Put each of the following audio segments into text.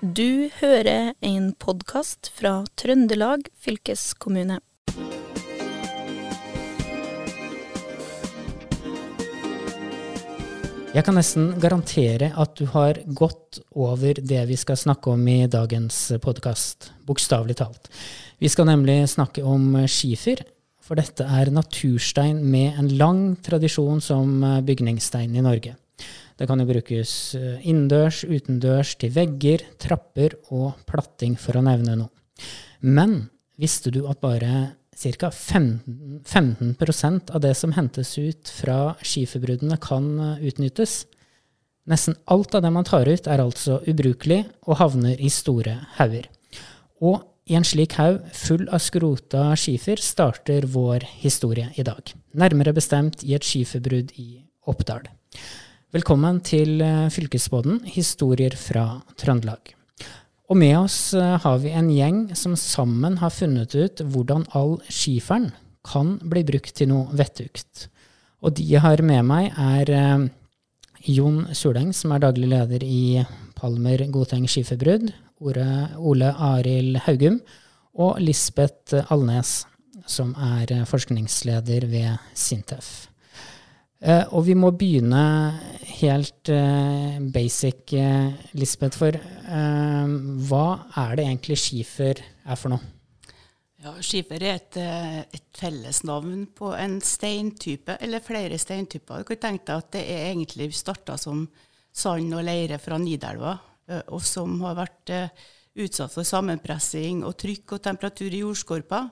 Du hører en podkast fra Trøndelag fylkeskommune. Jeg kan nesten garantere at du har gått over det vi skal snakke om i dagens podkast, bokstavelig talt. Vi skal nemlig snakke om skifer, for dette er naturstein med en lang tradisjon som bygningsstein i Norge. Det kan jo brukes innendørs, utendørs, til vegger, trapper og platting, for å nevne noe. Men visste du at bare ca. 15, 15 av det som hentes ut fra skiferbruddene, kan utnyttes? Nesten alt av det man tar ut, er altså ubrukelig og havner i store hauger. Og i en slik haug full av skrota skifer starter vår historie i dag. Nærmere bestemt i et skiferbrudd i Oppdal. Velkommen til Fylkesbåden, historier fra Trøndelag. Og med oss har vi en gjeng som sammen har funnet ut hvordan all skiferen kan bli brukt til noe vettugt. Og de jeg har med meg, er Jon Suleng, som er daglig leder i Palmer Godteng Skiferbrudd, Ole Arild Haugum og Lisbeth Alnes, som er forskningsleder ved Sintef. Og vi må begynne helt basic, Lisbeth, for hva er det egentlig skifer er for noe? Ja, Skifer er et, et fellesnavn på en steintype, eller flere steintyper. Du kan tenke deg at det er egentlig starta som sand og leire fra Nidelva, og som har vært utsatt for sammenpressing og trykk og temperatur i jordskorpa,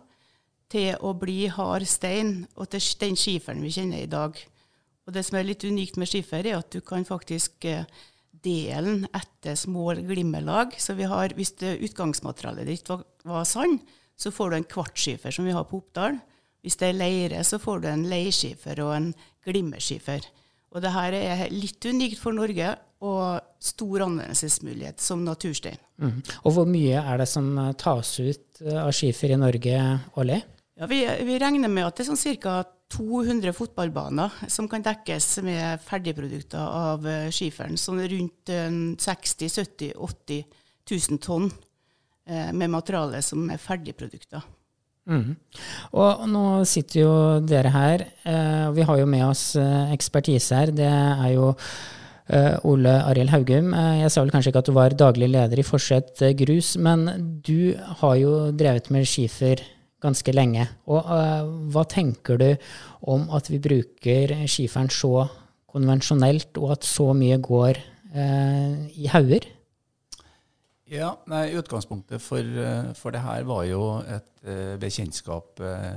til å bli hard stein, og til den skiferen vi kjenner i dag. Og Det som er litt unikt med skifer, er at du kan faktisk dele den etter små glimmerlag. Så vi har, hvis det utgangsmaterialet ditt var, var sand, så får du en kvartskifer, som vi har på Oppdal. Hvis det er leire, så får du en leirskifer og en glimmerskifer. Og det her er litt unikt for Norge, og stor anvendelsesmulighet som naturstein. Mm. Og hvor mye er det som tas ut av skifer i Norge årlig? Ja, vi, vi regner med at det er sånn ca. 200 fotballbaner som kan dekkes med ferdigprodukter av skiferen. Sånn rundt 60 70 80 000 tonn med materiale som er ferdigprodukter. Mm. Og nå sitter jo dere her, og vi har jo med oss ekspertise her. Det er jo Ole Arild Haugum. Jeg sa vel kanskje ikke at du var daglig leder i Forsett Grus, men du har jo drevet med skifer ganske lenge. Og hva tenker du om at vi bruker skiferen så konvensjonelt, og at så mye går i hauger? Ja, nei, Utgangspunktet for, for det her var jo et uh, bekjentskap uh,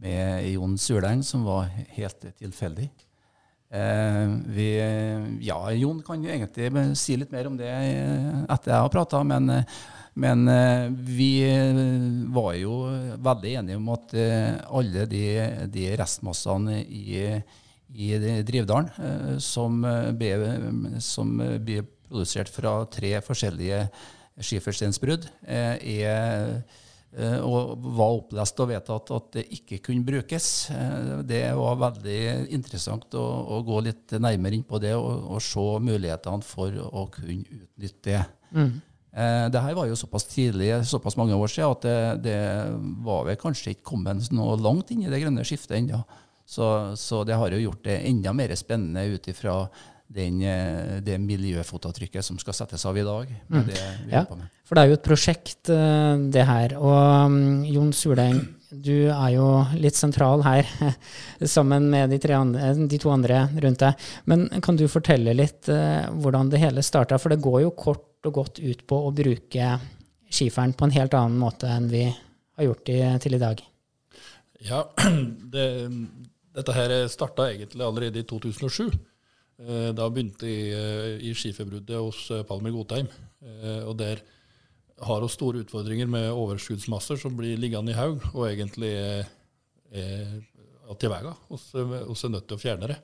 med Jon Surleng, som var helt tilfeldig. Uh, vi, ja, Jon kan jo egentlig si litt mer om det etter jeg har prata, men, men vi var jo veldig enige om at alle de, de restmassene i, i Drivdalen som ble, som ble produsert fra tre forskjellige skifersteinsbrudd, er, og var opplest og vedtatt at det ikke kunne brukes. Det var veldig interessant å, å gå litt nærmere inn på det og, og se mulighetene for å kunne utnytte det. Mm. Det her var jo såpass tidlig, såpass mange år siden, at det, det var vel kanskje ikke kommet noe langt inn i det grønne skiftet ennå. Så, så, det har jo gjort det enda mer spennende ut ifra den, det miljøfotavtrykket som skal settes av i dag. Mm. ja, for det er jo et prosjekt, det her. Og um, Jon Suleng, du er jo litt sentral her, sammen med de, andre, de, to andre rundt deg. Men kan du fortelle litt hvordan det hele starta? For det går jo kort og godt ut på å bruke skiferen på en helt annen måte enn vi har gjort i, til i dag. Ja, det, dette her starta egentlig allerede i 2007. Da begynte jeg i skiferbruddet hos Palmer Godheim. Og der har vi store utfordringer med overskuddsmasser som blir liggende i haug, og egentlig er, til veie. Vi er nødt til å fjerne det.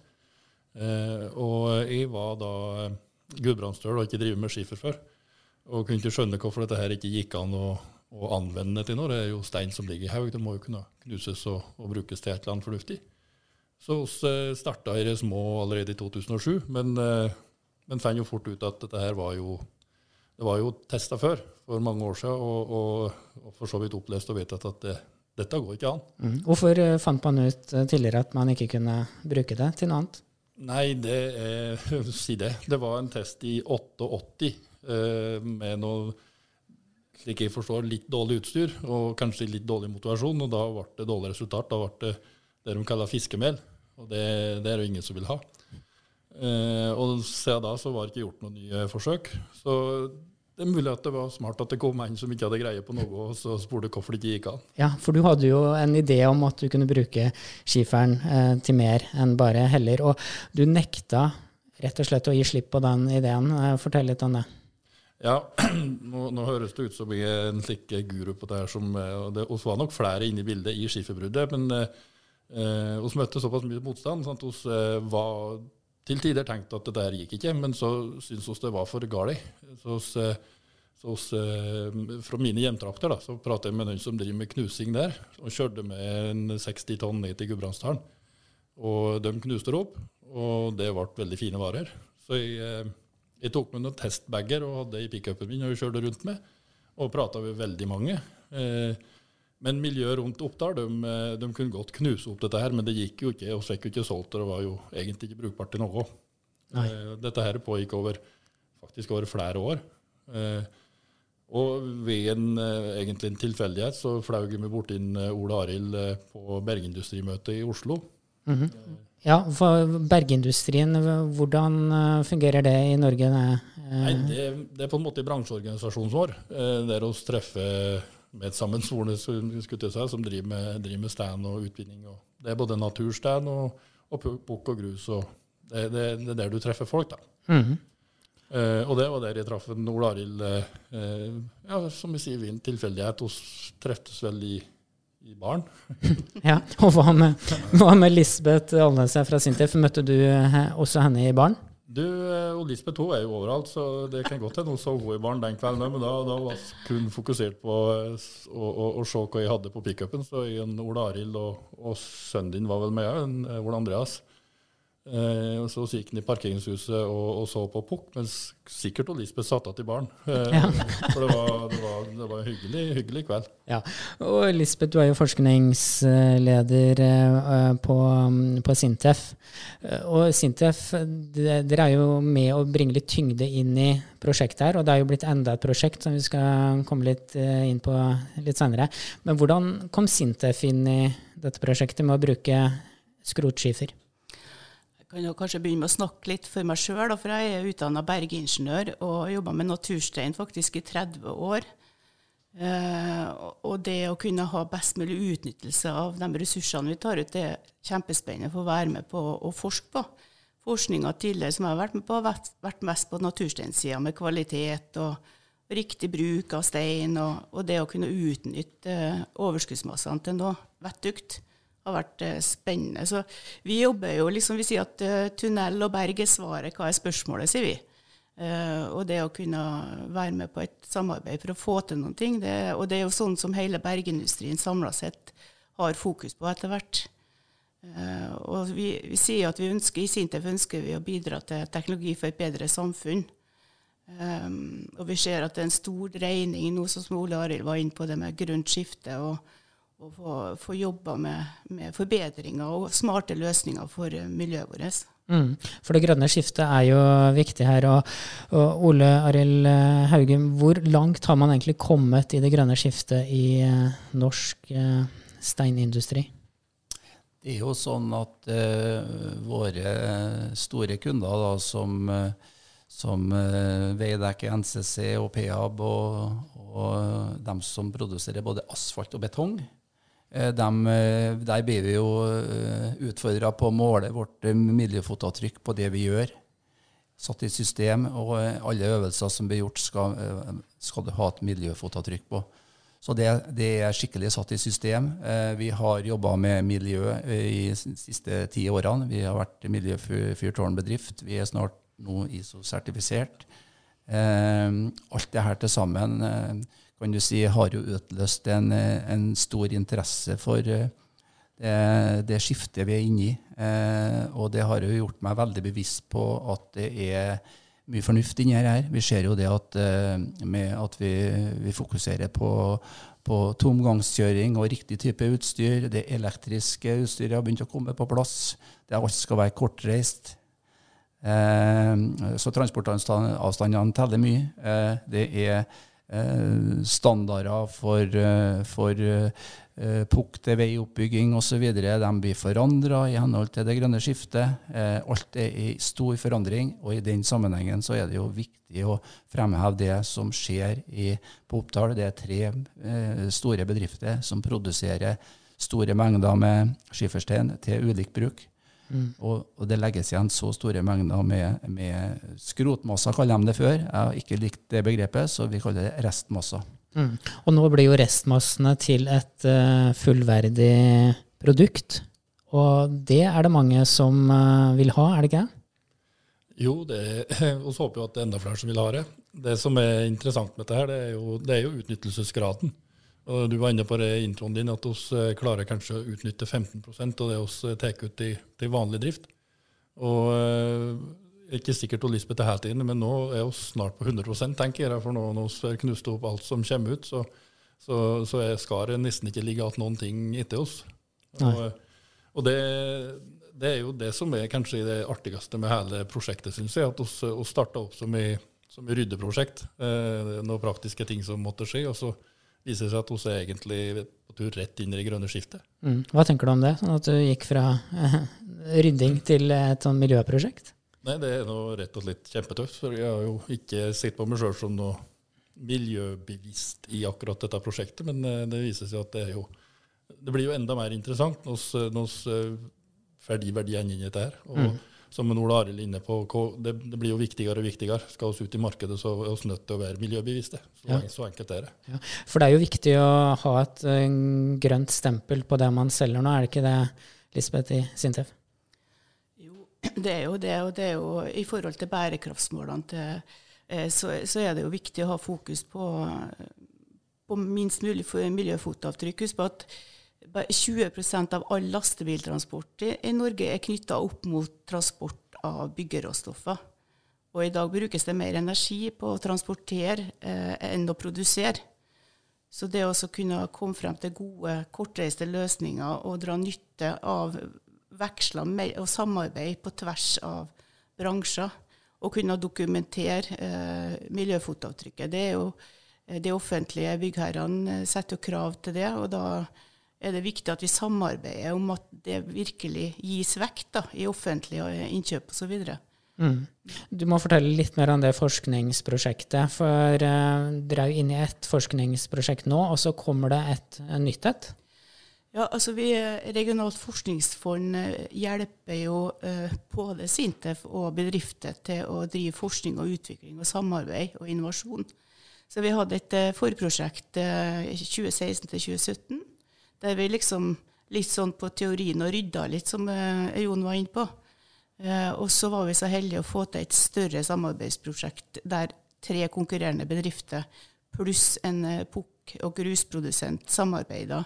Og jeg var da gudbrandsdøl og ikke drevet med skifer før. Og kunne ikke skjønne hvorfor dette her ikke gikk an å, å anvende til noe. Det er jo stein som ligger i haug. Det må jo kunne knuses og, og brukes til et eller annet fornuftig. Så vi starta i det små allerede i 2007, men, men fant jo fort ut at dette her var jo det var jo testa før, for mange år siden, og, og, og for så vidt opplest og vedtatt at det, dette går ikke an. Mm. Hvorfor eh, fant man ut eh, tidligere at man ikke kunne bruke det til noe annet? Nei, det er Si det. Det var en test i 88 eh, med noe slik jeg forstår, litt dårlig utstyr og kanskje litt dårlig motivasjon. Og da ble det dårlig resultat. Da ble det det de kaller fiskemel. Og det, det er det ingen som vil ha. Eh, og siden da så var det ikke gjort noen nye forsøk. Så det er mulig at det var smart at det kom en som ikke hadde greie på noe, og så spurte hvorfor det ikke gikk an. Ja, for du hadde jo en idé om at du kunne bruke skiferen eh, til mer enn bare heller. Og du nekta rett og slett å gi slipp på den ideen. Eh, fortell litt om det. Ja, nå, nå, høres det ut som jeg er en slik guru på det her som eh, og det, oss var nok flere inne i bildet i skiferbruddet, men eh, oss møtte såpass mye motstand. Sant? Oss eh, var til tider tenkt at det der gikk ikke, men så syntes oss det var for galt. Så, oss, eh, så oss, eh, fra mine hjemtrakter da, så pratet jeg med noen som driver med knusing der, og kjørte med en 60 tonn ned til Gudbrandsdalen. Og de knuste det opp, og det ble veldig fine varer. Så jeg jeg tok med noen testbager og hadde i pickupen min og kjørte rundt med. Og prata med veldig mange. Eh, men miljøet rundt Oppdal de, eh, de, kunne godt knuse opp dette her, men det gikk jo ikke. Og fikk jo ikke solgt det. Det var jo egentlig ikke brukbart til noe. Nei. dette her pågikk over, faktisk over flere år. Eh, og ved en, eh, egentlig en tilfeldighet så flaug vi bort inn eh, Ole Arild på bergindustrimøtet i Oslo. Mm -hmm. Ja, for bergindustrien, hvordan eh, fungerer det i Norge? Nei, det, det, er på en måte i bransjeorganisasjonen vår, eh, der vi treffer medsammensvorne som driver med, driver med stand og utvinning. Det er både naturstand og, og bukk og grus. og det, det, det, er der du treffer folk. da. Mm -hmm. Uh, og det var der jeg traff Ole Arild. Uh, ja, som vi sier, ved en tilfeldighet. Vi treftes vel i i baren. ja, Og hva med, hva med Lisbeth Alnes fra Sintef? Møtte du også henne i baren? Du, eh, og Lisbeth hun er jo overalt, så det kan godt hende hun så henne i baren den kvelden. Men da, da var hun kun fokusert på eh, å, å, å, se hva jeg hadde på pickupen. Så Ole Arild og, og sønnen din var vel med òg, Ole Andreas. Eh, så gikk han i parkeringshuset og, og så på pukk, mens sikkert og Lisbeth satt igjen i baren. Eh, ja. For det var, det var, det var en hyggelig, hyggelig, kveld. Ja, og Lisbeth, du er jo forskningsleder eh, på, på, Sintef. Eh, og Sintef, dere er jo med å bringe litt tyngde inn i prosjektet her, og det er jo blitt enda et prosjekt som vi skal komme litt eh, inn på litt senere. Men hvordan kom Sintef inn i dette prosjektet med å bruke skrotskifer? Kan jo kanskje begynne med å snakke litt for meg sjøl, for jeg er utdanna bergingeniør og jobba med naturstein faktisk i 30 år. Eh, og det å kunne ha best mulig utnyttelse av de ressursene vi tar ut, det er kjempespennende for å være med på å forske på. Forskninga tidligere som jeg har vært med på, har vært mest på natursteinsida, med kvalitet og riktig bruk av stein, og, og det å kunne utnytte overskuddsmassene til noe vettugt har vært eh, spennende. Så vi jobber jo liksom Vi sier at uh, tunnel og berg er svaret. Hva er spørsmålet, sier vi. Uh, og det å kunne være med på et samarbeid for å få til noen ting, det, og det er jo sånn som hele bergindustrien samla sett har fokus på etter hvert. Uh, og vi, vi, sier at vi ønsker, i Sintef ønsker vi å bidra til teknologi for et bedre samfunn. Um, og vi ser at det er en stor dreining nå, som Ole Arild var inne på, det med grønt skifte. og å få, få jobba med, med, forbedringer og smarte løsninger for eh, miljøet vårt. Mm, for det grønne skiftet er jo viktig her. Og, og Ole Arild eh, Haugen, hvor langt har man egentlig kommet i det grønne skiftet i uh, norsk uh, steinindustri? Det er jo sånn at uh, våre store kunder, da, som, som Veidekke, NCC og Peab, og, og dem som produserer både asfalt og betong, Eh, de, eh, der blir vi jo eh, utfordra på å måle vårt miljøfotavtrykk på det vi gjør. Satt i system, og alle øvelser som blir gjort, skal, skal du ha et miljøfotavtrykk på. Så det, det, er skikkelig satt i system. Vi har jobba med miljø i de siste ti årene. Vi har vært miljøfyrtårnbedrift. Vi er snart nå ISO-sertifisert. Alt det her til sammen kan du si, har jo utløst en, en stor interesse for eh, det, det, skiftet vi er inne i. Eh, og det har jo gjort meg veldig bevisst på at det er mye fornuft inni her. Vi ser jo det at, eh, med at vi, vi fokuserer på, på tomgangskjøring og riktig type utstyr. Det elektriske utstyret har begynt å komme på plass. Det alt skal være kortreist. Eh, så transportavstandene teller mye. Eh, det er eh, standarder for, eh, for eh, pukk til veioppbygging osv. De blir forandra i henhold til det grønne skiftet. Eh, alt er i stor forandring, og i den sammenhengen så er det jo viktig å fremheve det som skjer i, på Oppdal. Det er tre eh, store bedrifter som produserer store mengder med skiferstein til ulik bruk. Mm. Og, og, det legges igjen så store mengder med, med skrotmasser, kaller de det før. Jeg har ikke likt det begrepet, så vi kaller det restmasser. Mm. Og nå blir jo restmassene til et uh, fullverdig produkt. Og det er det mange som uh, vil ha, er det ikke? Jo, vi håper jo at det er enda flere som vil ha det. Det som er interessant med dette, her, det er jo, det er jo utnyttelsesgraden. Og du var inne på det i introen din, at vi eh, klarer kanskje å utnytte 15% av det vi tar ut i, til vanlig drift. Og eh, ikke sikkert at Lisbeth er helt inne, men nå er vi snart på 100 tenker jeg. For nå når vi har knust opp alt som kommer ut, så, så, så skal det nesten ikke ligge igjen noen ting etter oss. Og, og det, det, er jo det som er kanskje det artigste med hele prosjektet, syns jeg. At vi starta opp som i, som i ryddeprosjekt. Eh, noen praktiske ting som måtte skje. og så viser seg at hun er egentlig på tur rett inn i det grønne skiftet. Mm. Hva tenker du om det, sånn at du gikk fra eh, rydding til et sånn miljøprosjekt? Nei, Det er nå rett og slett kjempetøft. For jeg har jo ikke sett på meg sjøl som noe miljøbevisst i akkurat dette prosjektet, men eh, det viser seg at det er jo Det blir jo enda mer interessant når vi får de verdiene inn i dette her. Og, mm som Ola Arild er inne på, det, det, blir jo viktigere og viktigere. Skal vi ut i markedet, så er vi nødt til å være miljøbevisste. Så, ja. så enkelt er det. Ja. For det er jo viktig å ha et uh, grønt stempel på det man selger nå, er det ikke det, Lisbeth i Sintef? Jo, det er jo det. Og det er jo i forhold til bærekraftsmålene til, eh, så, så, er det jo viktig å ha fokus på, på minst mulig miljøfotavtrykk. Husk på at 20% av all lastebiltransport i, i Norge er knytta opp mot transport av byggeråstoffer. Og i dag brukes det mer energi på å transportere eh, enn å produsere. Så det å kunne komme frem til gode, kortreiste løsninger og dra nytte av veksler og samarbeid på tvers av bransjer, og kunne dokumentere eh, miljøfotavtrykket Det er jo eh, De offentlige byggherrene setter jo krav til det. og da er det viktig at vi samarbeider om at det virkelig gis vekt da, i offentlige innkjøp osv. Mm. Du må fortelle litt mer om det forskningsprosjektet. For uh, dere er jo inne i et forskningsprosjekt nå, og så kommer det et uh, nytt et? Ja, altså vi Regionalt forskningsfond eh, hjelper jo uh, både Sintef og bedrifter til å drive forskning og utvikling og samarbeid og innovasjon. Så vi hadde et forprosjekt 2016 til 2017 der vi liksom litt sånn på teorien og rydda litt, som eh, Jon var inne på. Eh, og så var vi så heldige å få til et større samarbeidsprosjekt der tre konkurrerende bedrifter pluss en eh, pukk- og grusprodusent samarbeida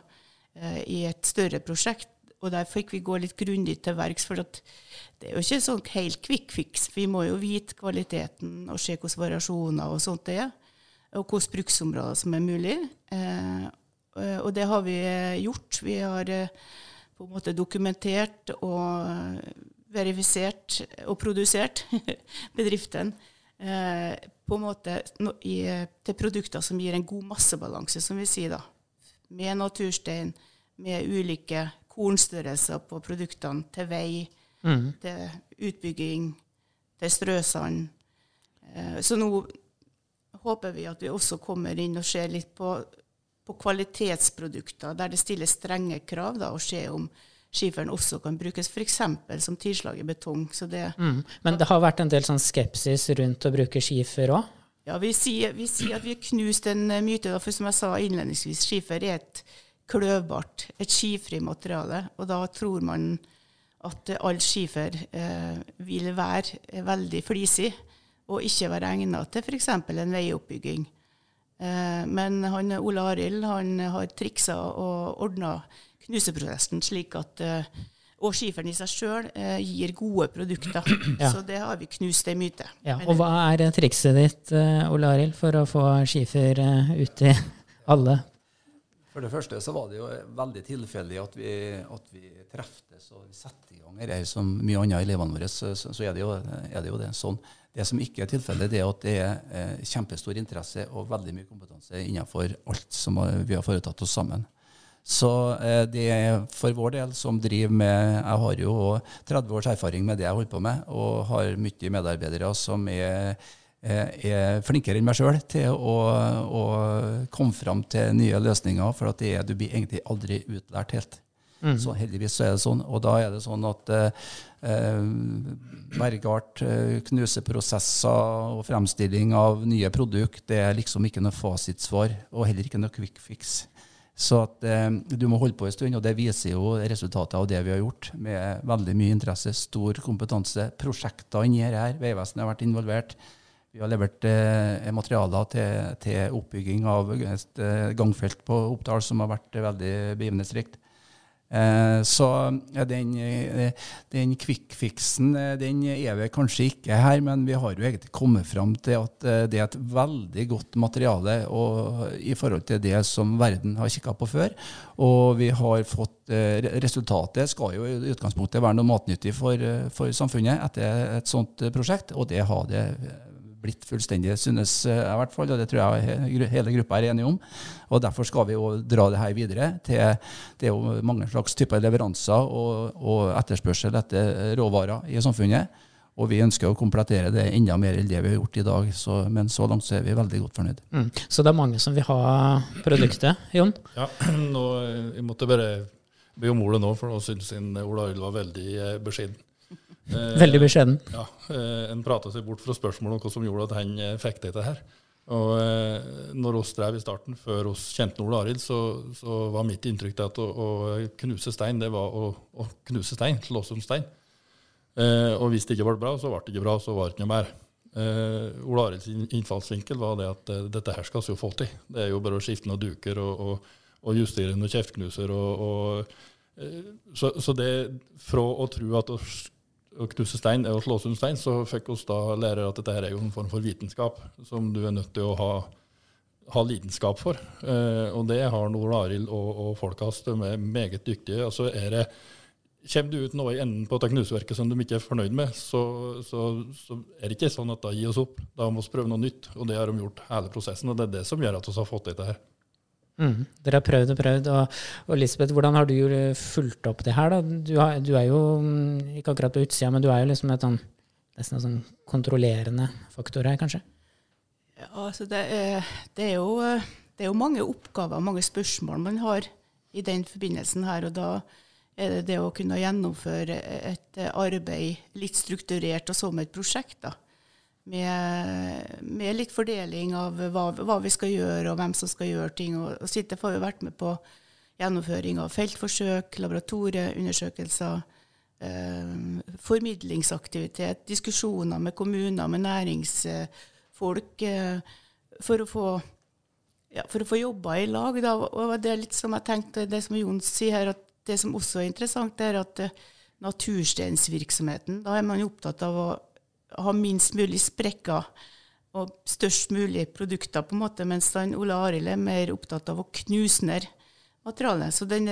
eh, i et større prosjekt. Og der fikk vi gå litt grundig til verks, for det er jo ikke sånn helt quick fix. Vi må jo vite kvaliteten og se hvilke variasjoner og sånt det er, og hvilke bruksområder som er mulig. Eh, og det har vi eh, gjort. Vi har eh, på en måte dokumentert og verifisert og produsert bedriften på en måte til produkter som gir en god massebalanse, som vi sier da. Med naturstein, med ulike kornstørrelser på produktene, til vei, mm. til utbygging, til strøsand. Så nå håper vi at vi også kommer inn og ser litt på på kvalitetsprodukter der det stilles strenge krav, da, og se om skiferen også kan brukes f.eks. som tilslag i betong. Det, mm. Men det har vært en del sånn skepsis rundt å bruke skifer òg? Ja, vi sier, vi sier, at vi har knust en eh, myte. Da, for som jeg sa innledningsvis, skifer er et kløvbart, et skifri materiale. Og da tror man at all skifer eh, vil være veldig flisig og ikke være egnet til f.eks. en veioppbygging. Eh, men han, Ole Arild han har triksa og ordna knuseprosessen slik at uh, og skiferen i seg sjøl eh, gir gode produkter. Ja. Så det har vi knust ei myte. Ja, og hva er trikset ditt, eh, Ole Arild, for å få skifer eh, ut i alle? For det første så var det jo veldig tilfeldig at vi, at vi treftes og setter i gang dette som mye annet i elevene våre. Så, så er, det jo, er, det jo, det sånn. Det som ikke er tilfellet, det er at det er eh, kjempestor interesse og veldig mye kompetanse innenfor alt som vi har foretatt oss sammen. Så eh, det er for vår del som driver med Jeg har jo 30 års erfaring med det jeg holder på med, og har mye medarbeidere som er, er flinkere enn meg sjøl til å, å, komme fram til nye løsninger, for at det er, du blir egentlig aldri utlært helt. Mm. Så heldigvis så er det sånn. Og da er det sånn at eh, Bergart, eh, knuseprosesser og fremstilling av nye produkt, det er liksom ikke noe fasitsvar, og heller ikke noe quick fix. Så at, eh, du må holde på en stund, og det viser jo resultatet av det vi har gjort. Med veldig mye interesse, stor kompetanse. Prosjekter inni her. Vegvesenet har vært involvert. Vi har levert eh, materialer til, til, oppbygging av et eh, gangfelt på Oppdal som har vært veldig begivenhetsrikt. Eh, så den, eh, den quick-fixen eh, den er vi kanskje ikke her, men vi har jo egentlig kommet fram til at det er et veldig godt materiale i forhold til det som verden har kikka på før. Og vi har fått Resultatet skal jo i utgangspunktet være noe matnyttig for, for samfunnet etter et sånt prosjekt, og det har det blitt fullstendig, synes jeg i hvert fall, og det tror jeg hele gruppa er enige om. Og Derfor skal vi jo dra det her videre til Det er jo mange slags typer leveranser og, og etterspørsel etter råvarer i samfunnet. Og vi ønsker å komplettere det enda mer enn det vi har gjort i dag. Så, men så langt så er vi veldig godt fornøyd. Mm. Så det er mange som vil ha produktet, Jon? Ja, nå, jeg måtte bare be om ordet nå, for nå syns Ola Arild var veldig eh, beskjeden. Eh, Veldig beskjeden. Ja, eh, En prata seg bort fra spørsmålet om hva som gjorde at han fikk fikk dette her. Og når oss drev i starten, før oss kjente Ole Arild, så, så, var mitt inntrykk at å, å, knuse stein, det var å, å knuse stein, slå som stein. Eh, og hvis det ikke ble bra, så ble det ikke bra, så var det ikke noe mer. Eh, Ole Arilds innfallsvinkel var det at eh, dette her skal vi jo få til. Det er jo bare å skifte noen duker og, og, og justere noen kjeftknuser. Og, og, så, så, det fra å tro at å å knuse stein og slå sund stein, så fikk oss da lære at dette her er jo en form for vitenskap som du er nødt til å ha, ha lidenskap for. Eh, og det har Nord Arild og, og folka hans. De er meget dyktige. Og så er det Kommer du ut noe i enden på dette knuseverket som de ikke er fornøyd med, så, så, så, er det ikke sånn at da gir oss opp. Da må vi prøve noe nytt. Og det har de gjort hele prosessen, og det er det som gjør at vi har fått dette her. Mm, dere har prøvd og prøvd. Og, og Lisbeth, hvordan har du fulgt opp det her? da? Du, har, du, er jo mm, ikke akkurat på utsida, men du er jo liksom et sånn, nesten en sånn kontrollerende faktor her, kanskje? Ja, altså det er, det, er jo, det er, jo, mange oppgaver, mange spørsmål man har i den forbindelsen her. og da er det det å kunne gjennomføre et arbeid litt strukturert og som et prosjekt. da med, med, litt fordeling av hva, hva, vi skal gjøre, og hvem som skal gjøre ting. Og, og Sitte har jo vært med på gjennomføring av feltforsøk, laboratorieundersøkelser, eh, formidlingsaktivitet, diskusjoner med kommuner, med næringsfolk, eh, for å få ja, for å få jobba i lag. Da, og det er litt som jeg tenkte, det som Jon sier her, at det som også er interessant, er at uh, natursteinsvirksomheten, da er man jo opptatt av å ha minst mulig sprekker og størst mulig produkter, på en måte, mens den Ole Arild er mer opptatt av å knuse ned materialet. Så den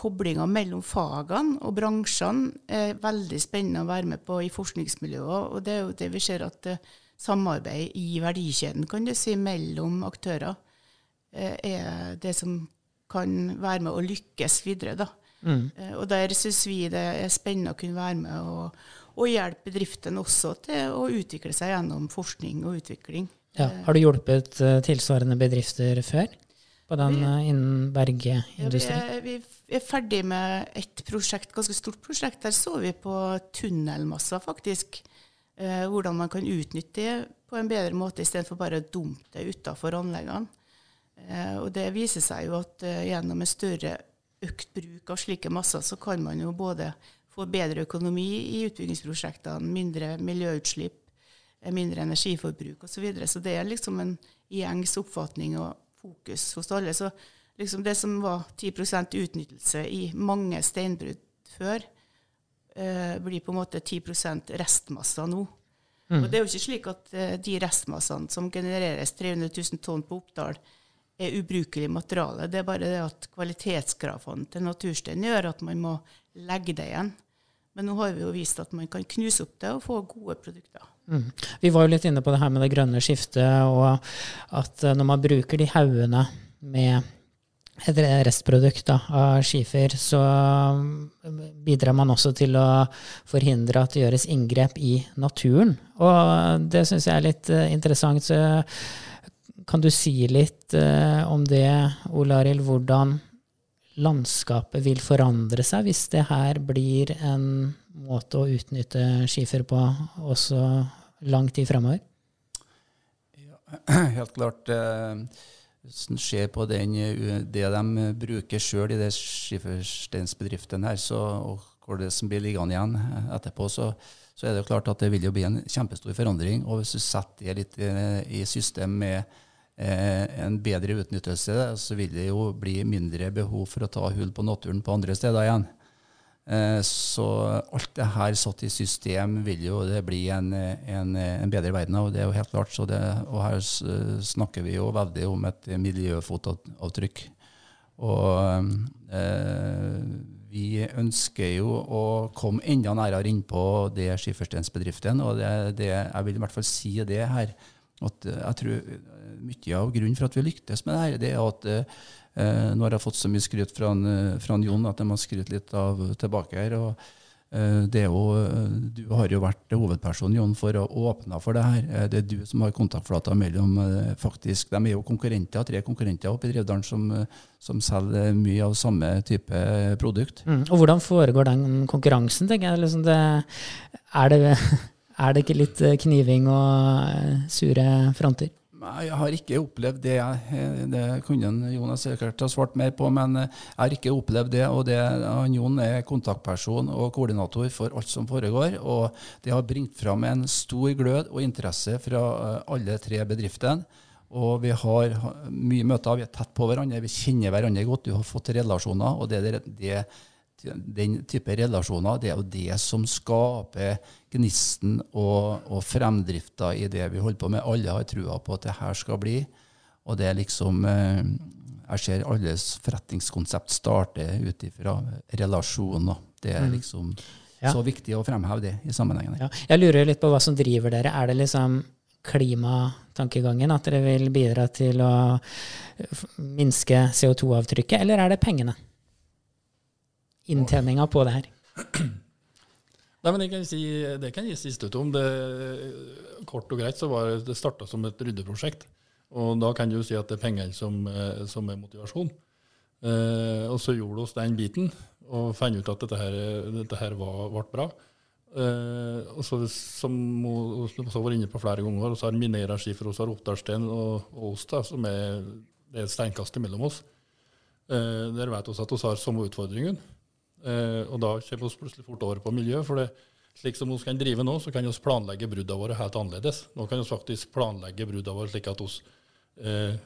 koblinga mellom fagene og bransjene er veldig spennende å være med på i forskningsmiljøet. Og det er jo det vi ser at uh, samarbeid i verdikjeden kan du si, mellom aktører uh, er det som kan være med å lykkes videre. da. Mm. Uh, og der syns vi det er spennende å kunne være med og og hjelpe bedriftene også til å utvikle seg gjennom forskning og utvikling. Ja. Har du hjulpet uh, tilsvarende bedrifter før på den uh, innen bergindustrien? Ja, vi, vi er ferdig med et prosjekt, ganske stort prosjekt. Der så vi på tunnelmasser, faktisk. Eh, hvordan man kan utnytte det på en bedre måte istedenfor bare å dumpe det utafor anleggene. og det viser seg jo at gjennom en større økt bruk av slike masser, så kan man jo både få bedre økonomi i utbyggingsprosjektene, mindre miljøutslipp, eh, mindre energiforbruk osv. Så, videre. så det er liksom en gjengs oppfatning og fokus hos alle. Så liksom det som var 10% utnyttelse i mange steinbrudd før, eh, blir på en måte 10 restmasser nå. Mm. Og det er jo ikke slik at eh, de restmassene som genereres 300 000 tonn på Oppdal, er ubrukelig materiale. Det er bare det at kvalitetskravene til naturstein gjør at man må legge det igjen. Men nå har vi jo vist at man kan knuse opp det og få gode produkter. Mm. Vi var jo litt inne på det her med det grønne skiftet, og at eh, når man bruker de haugene med et restprodukt da, av skifer, så mm, bidrar man også til å forhindre at det gjøres inngrep i naturen. Og det syns jeg er litt uh, interessant. Så kan du si litt uh, om det, Ole Arild, hvordan landskapet vil forandre seg hvis det her blir en måte å utnytte skifer på også lang tid fremover? Ja, helt klart. Eh, hvis en ser på den, det de bruker sjøl i de skifersteinsbedriftene her, så, og hvor det som blir liggende igjen etterpå, så, så, er det jo klart at det vil jo bli en kjempestor forandring. Og hvis du setter det litt i, i system med eh, en bedre utnyttelse, så vil det jo bli mindre behov for å ta hull på naturen på andre steder igjen. Eh, så alt det her satt i system vil jo det bli en, en, en bedre verden av, det er jo helt klart. Det, og her snakker vi jo veldig om et miljøfotavtrykk. Og eh, vi ønsker jo å komme enda nærmere innpå det skiffersteinsbedriften. Og det, det, jeg vil i hvert fall si det her, at jeg tror mye av grunnen for at vi lyktes med det her, det er at Eh, nå har jeg fått så mye skryt fra, en, fra en Jon at jeg må skryte litt av tilbake her. og eh, det er jo, Du har jo vært hovedpersonen Jon, for å åpne for det her. Eh, det er du som har kontaktflata mellom faktisk, De er jo konkurrenter, tre konkurrenter oppe i Drevdalen som, som, selger mye av samme type produkt. Mm. Og Hvordan foregår den konkurransen? tenker jeg? Liksom det, er, det, er det ikke litt kniving og sure fronter? Jeg har ikke opplevd det. Det kunne Jonas sikkert ha svart mer på, men jeg har ikke opplevd det. og det, Jon er kontaktperson og koordinator for alt som foregår. og Det har bringt fram en stor glød og interesse fra eh, alle tre bedriftene. Og vi har mye møter, vi er tett på hverandre, vi kjenner hverandre godt. Du har fått relasjoner. og det, det, det den type relasjoner, det er jo det som skaper gnisten og, og fremdrifta i det vi holder på med. Alle har trua på at det her skal bli. Og det er liksom eh, Jeg ser alles forretningskonsept starte ut ifra relasjoner. Det er mm. liksom ja. så viktig å fremheve det i sammenhengen. Ja. Jeg lurer litt på hva som driver dere. Er det liksom klimatankegangen, at dere vil bidra til å minske CO2-avtrykket, eller er det pengene? Inntjeninga på det her? Nei, men Det kan jeg si, det kan jeg si støtte om. Det, kort og greit så var det starta som et ryddeprosjekt. Og da kan du si at det er pengene som, eh, som, er motivasjon. Eh, og så gjorde vi den biten og fant ut at dette her, dette her var, ble bra. Eh, og så, som vi var inne på flere ganger, så har Minera skifer, så har Oppdalsstein og, og oss, da, som er, det er et mellom oss. Eh, der vet vi at vi har samme utfordringen. Eh, og da kommer vi plutselig fort over på miljø. for det, slik som vi kan drive nå, så kan vi planlegge bruddene våre helt annerledes. Nå kan vi faktisk planlegge bruddene våre slik at vi eh,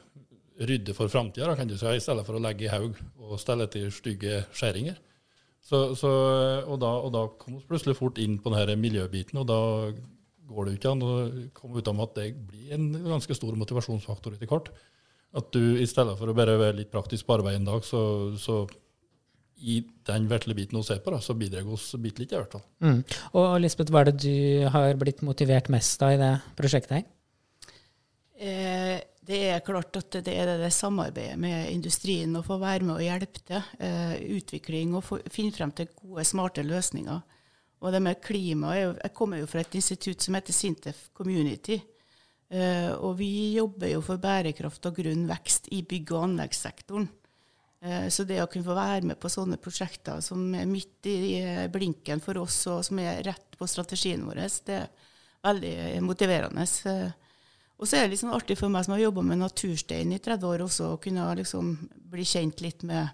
rydder for framtida, si, i stedet for å legge i haug og stelle til stygge skjæringer. Så, så, og, da, og da kom vi plutselig fort inn på denne miljøbiten, og da går det ikke an å komme ut av at det blir en ganske stor motivasjonsfaktor etter hvert. At du i stedet for å bare være litt praktisk på arbeid en dag, så, så i den vesle biten hun ser på, da, så bidrar vi bitte litt, i hvert fall. Mm. Og Lisbeth, hva er det du har blitt motivert mest av i det prosjektet her? Eh, det er klart at det er det samarbeidet med industrien å få være med og hjelpe til. Eh, utvikling og finne frem til gode, smarte løsninger. Og det med klima Jeg kommer jo fra et institutt som heter Sintef Community. Eh, og vi jobber jo for bærekraft og grunn vekst i bygg- og anleggssektoren. Eh, så det å kunne få være med på sånne prosjekter som er midt i blinken for oss, og som er rett på strategien vår, det er veldig motiverende. Eh, og så er det liksom artig for meg som har jobba med naturstein i 30 år, også å kunne liksom bli kjent litt med,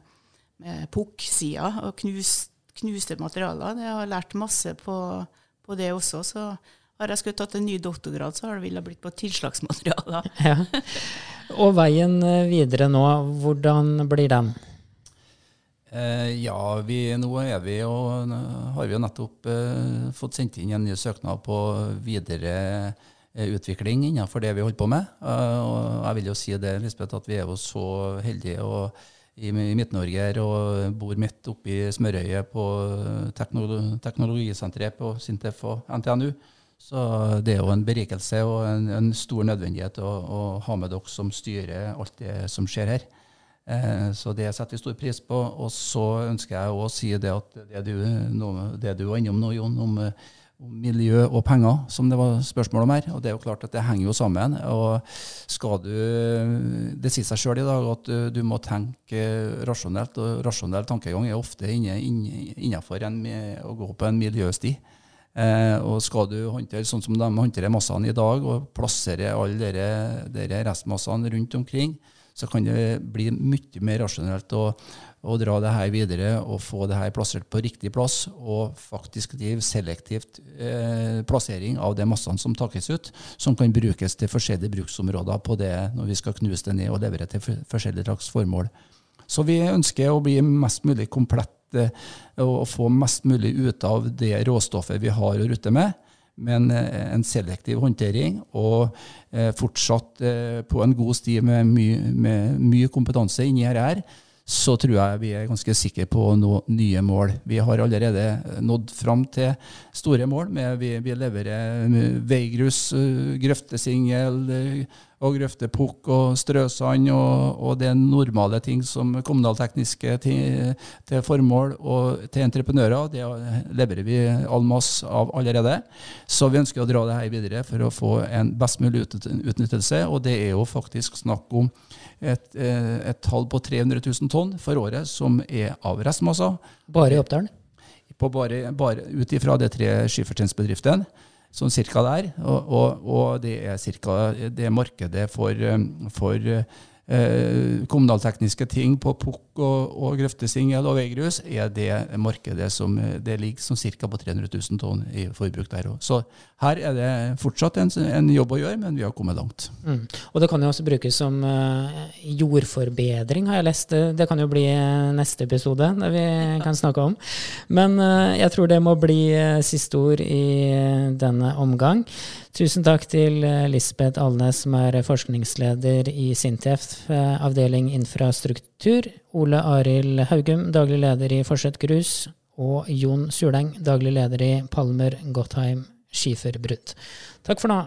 med pukk-sida og knus, knuste materialer. Jeg har lært masse på, på det også. så har jeg skulle tatt en ny doktorgrad, så har det ville blitt på tilslagsmaterialer. Ja. Og veien videre nå, hvordan blir den? Eh, ja, vi, nå er vi jo, har vi jo nettopp eh, fått sendt inn en ny søknad på videre eh, utvikling innenfor det vi holder på med. Eh, og jeg vil jo si det, Lisbeth, at vi er jo så heldige og, i, i Midt-Norge og bor midt oppe i smørøyet på teknolo teknologisenteret på Sintef og NTNU. Så det er jo en berikelse og en, en stor nødvendighet å, å ha med dere som styrer alt det som skjer her. Eh, så det setter vi stor pris på. Og så ønsker jeg å si det at det du, det du var innom nå, Jon, om, om, miljø og penger, som det var spørsmål om her, og det er jo klart at det henger jo sammen. og skal du, Det sier seg sjøl i dag at du, må tenke rasjonelt, og rasjonell tankegang er ofte inne, en, å gå på en miljøsti. Eh, og skal du håndtere sånn som de håndterer massene i dag, og plassere alle dere restmassene rundt omkring, så kan det bli mye mer rasjonelt å, å, dra det her videre og få det her plassert på riktig plass, og faktisk drive selektivt eh, plassering av de massene som takkes ut, som kan brukes til forskjellige bruksområder på det når vi skal knuse det ned og levere til forskjellige slags formål. Så vi ønsker å bli mest mulig komplett eh, og få mest mulig ut av det råstoffet vi har å rutte med men eh, en selektiv håndtering og eh, fortsatt på en god sti med mye kompetanse inni her, så tror jeg vi er ganske sikre på å nå nye mål. Vi har allerede nådd fram til store mål. Med, vi, vi leverer veigrus, grøftesingel, og grøftepukk og strøsand og, og det normale ting som kommunaltekniske til, til, formål og til entreprenører. Det leverer vi all masse av allerede. Så vi ønsker å dra det her videre for å få en best mulig utnyttelse. Og det er jo faktisk snakk om et, eh, et tall på 300 000 tonn for året som er av restmasser. Bare i Oppdalen? Bare, bare ut ifra de tre skifertjenestebedriftene sånn cirka der. Og, og, og det er cirka det markedet for, eh, for eh, kommunaltekniske ting på pukk og, og grøftesingel og veigrus, er det markedet som det ligger som ca. på 300 000 tonn i forbruk der òg. Så her er det fortsatt en, en, jobb å gjøre, men vi har kommet langt. Mm. Og det kan jo også brukes som uh, jordforbedring, har jeg lest. Det kan jo bli neste episode det vi kan snakke om. Men jeg tror det må bli siste ord i denne omgang. Tusen takk til Lisbeth Alnes, som er forskningsleder i Sintef, avdeling infrastruktur. Ole Arild Haugum, daglig leder i Forsett Grus. Og Jon Suleng, daglig leder i Palmer Gottheim Skiferbrudd. Takk for nå.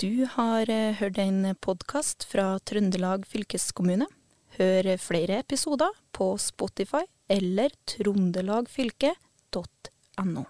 Du har eh, hørt en podkast fra Trøndelag fylkeskommune. Hør flere episoder på Spotify eller trondelagfylket.no.